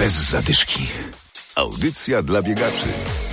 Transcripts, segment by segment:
Bez zadyszki. Audycja dla biegaczy.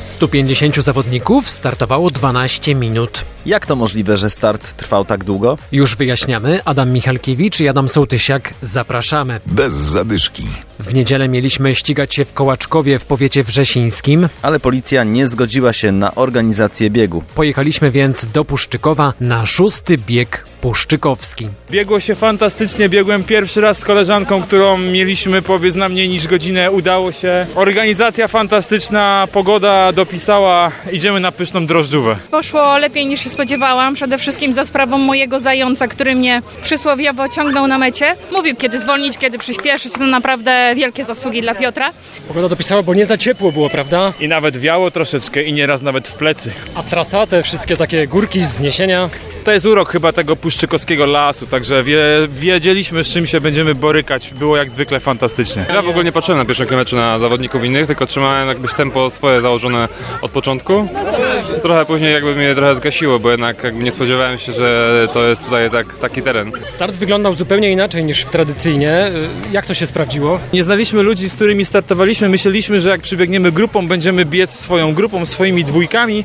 150 zawodników startowało 12 minut. Jak to możliwe, że start trwał tak długo? Już wyjaśniamy. Adam Michalkiewicz i Adam Sołtysiak. Zapraszamy. Bez zadyszki. W niedzielę mieliśmy ścigać się w Kołaczkowie w powiecie wrzesińskim. Ale policja nie zgodziła się na organizację biegu. Pojechaliśmy więc do Puszczykowa na szósty bieg puszczykowski. Biegło się fantastycznie, biegłem pierwszy raz z koleżanką, którą mieliśmy powiedz na mniej niż godzinę, udało się. Organizacja fantastyczna, pogoda dopisała, idziemy na pyszną drożdżówę. Poszło lepiej niż się spodziewałam, przede wszystkim za sprawą mojego zająca, który mnie przysłowiowo ciągnął na mecie. Mówił kiedy zwolnić, kiedy przyspieszyć, to naprawdę wielkie zasługi dla Piotra. Pogoda dopisała, bo nie za ciepło było, prawda? I nawet wiało troszeczkę i nieraz nawet w plecy. A trasa, te wszystkie takie górki, wzniesienia. To jest urok chyba tego puszczykowskiego lasu, także wie, wiedzieliśmy z czym się będziemy borykać. Było jak zwykle fantastycznie. Ja w ogóle nie patrzyłem na pierwszym kilometrze na zawodników innych, tylko trzymałem jakbyś tempo swoje założone od początku. Trochę później jakby mnie trochę zgasiło, bo jednak jakby nie spodziewałem się, że to jest tutaj tak, taki teren. Start wyglądał zupełnie inaczej niż tradycyjnie. Y, Jak to się sprawdziło? Nie znaliśmy ludzi, z którymi startowaliśmy. Myśleliśmy, że jak przybiegniemy grupą, będziemy biec swoją grupą, swoimi dwójkami,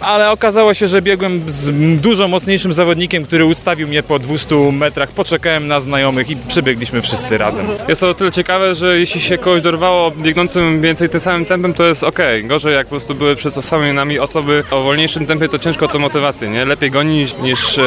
ale okazało się, że biegłem z dużo mocniejszym zawodnikiem, który ustawił mnie po 200 metrach. Poczekałem na znajomych i przebiegliśmy wszyscy razem. Jest to o tyle ciekawe, że jeśli się kogoś dorwało biegnącym więcej tym samym tempem, to jest ok. Gorzej jak po prostu były przed samymi nami osoby o wolniejszym tempie, to ciężko o tę motywację, nie? Lepiej gonić niż e,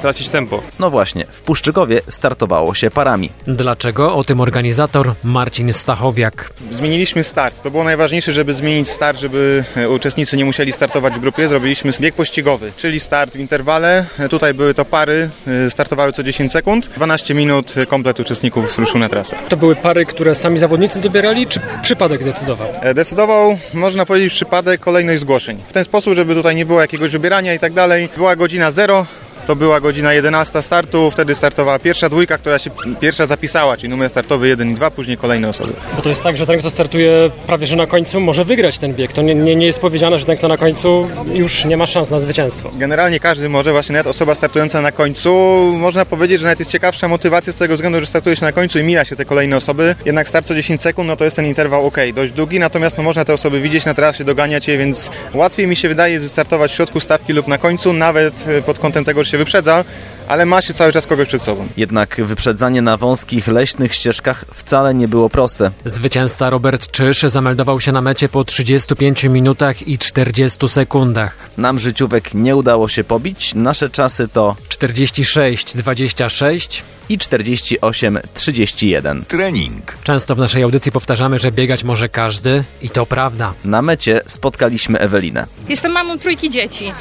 tracić tempo. No właśnie, w Puszczykowie startowało się parami. Dlaczego? O tym organizator Marcin Stachowiak. Zmieniliśmy start. To było najważniejsze, żeby zmienić start, żeby e, uczestnicy nie musieli startować w grupie. Zrobiliśmy bieg pościgowy, czyli start w interwale. Tutaj były to pary, e, startowały co 10 sekund. 12 minut e, komplet uczestników ruszył na trasę. To były pary, które sami zawodnicy dobierali, czy przypadek decydował? Decydował, można powiedzieć, przypadek kolejność zgłoszeń. W ten sposób, żeby tutaj nie było jakiegoś wybierania i tak dalej. Była godzina 0. To była godzina 11 startu, wtedy startowała pierwsza dwójka, która się pierwsza zapisała, czyli numer startowy 1 i 2, później kolejne osoby. Bo to jest tak, że ten, kto startuje prawie że na końcu, może wygrać ten bieg. To nie, nie, nie jest powiedziane, że ten, kto na końcu już nie ma szans na zwycięstwo. Generalnie każdy może, właśnie nawet osoba startująca na końcu, można powiedzieć, że nawet jest ciekawsza motywacja z tego względu, że startujesz na końcu i mija się te kolejne osoby. Jednak start co 10 sekund, no to jest ten interwał ok, dość długi, natomiast no można te osoby widzieć na trasie, doganiać je, więc łatwiej mi się wydaje wystartować w środku stawki lub na końcu, nawet e, pod kątem tego, że się wyprzedza, ale ma się cały czas kogoś przed sobą. Jednak wyprzedzanie na wąskich, leśnych ścieżkach wcale nie było proste. Zwycięzca Robert Czysz zameldował się na mecie po 35 minutach i 40 sekundach. Nam życiówek nie udało się pobić, nasze czasy to 46-26. i 48-31. Trening. Często w naszej audycji powtarzamy, że biegać może każdy i to prawda. Na mecie spotkaliśmy Ewelinę. Jestem mamą trójki dzieci.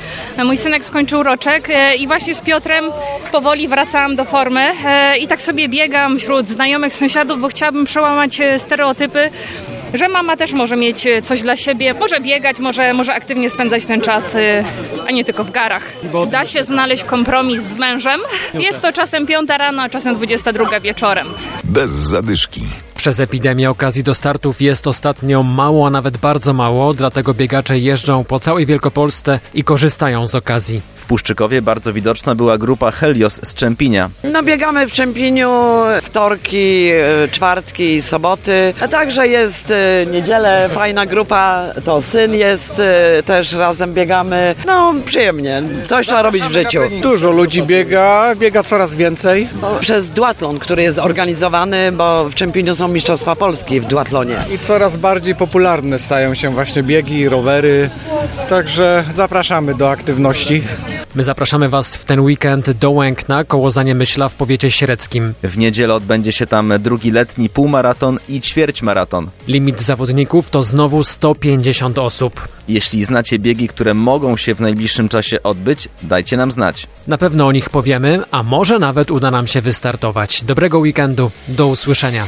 Mój synek skończył roczek e, i właśnie z Piotrem powoli wracałam do formy e, i tak sobie biegam wśród znajomych, sąsiadów, bo chciałabym przełamać e, stereotypy, że mama też może mieć e, coś dla siebie, może biegać, może, może aktywnie spędzać ten czas, a nie tylko w garach. Da się znaleźć kompromis z mężem. Jest to czasem piąta rano, a czasem 22 wieczorem. Bez zadyszki. Przez epidemię okazji do startów jest ostatnio mało, a nawet bardzo mało, dlatego biegacze jeżdżą po całej Wielkopolsce i korzystają z okazji. W Puszczykowie bardzo widoczna była grupa Helios z Czempina. No biegamy w Czempieniu wtorki, e, czwartki, soboty, a także jest e, niedzielę, fajna grupa, to syn jest, e, też razem biegamy. No przyjemnie, coś trzeba robić w życiu. Dużo ludzi biega, biega coraz więcej. Przez duatlon, który jest organizowany, bo w Czempieniu są Mistrzostwa Polski w duatlonie. I coraz bardziej popularne stają się właśnie biegi, rowery. Także zapraszamy do aktywności. My zapraszamy Was w ten weekend do Łękna koło Zaniemyśla w powiecie średzkim. W niedzielę odbędzie się tam drugi letni półmaraton i ćwierćmaraton. Limit zawodników to znowu 150 osób. Jeśli znacie biegi, które mogą się w najbliższym czasie odbyć, dajcie nam znać. Na pewno o nich powiemy, a może nawet uda nam się wystartować. Dobrego weekendu, do usłyszenia.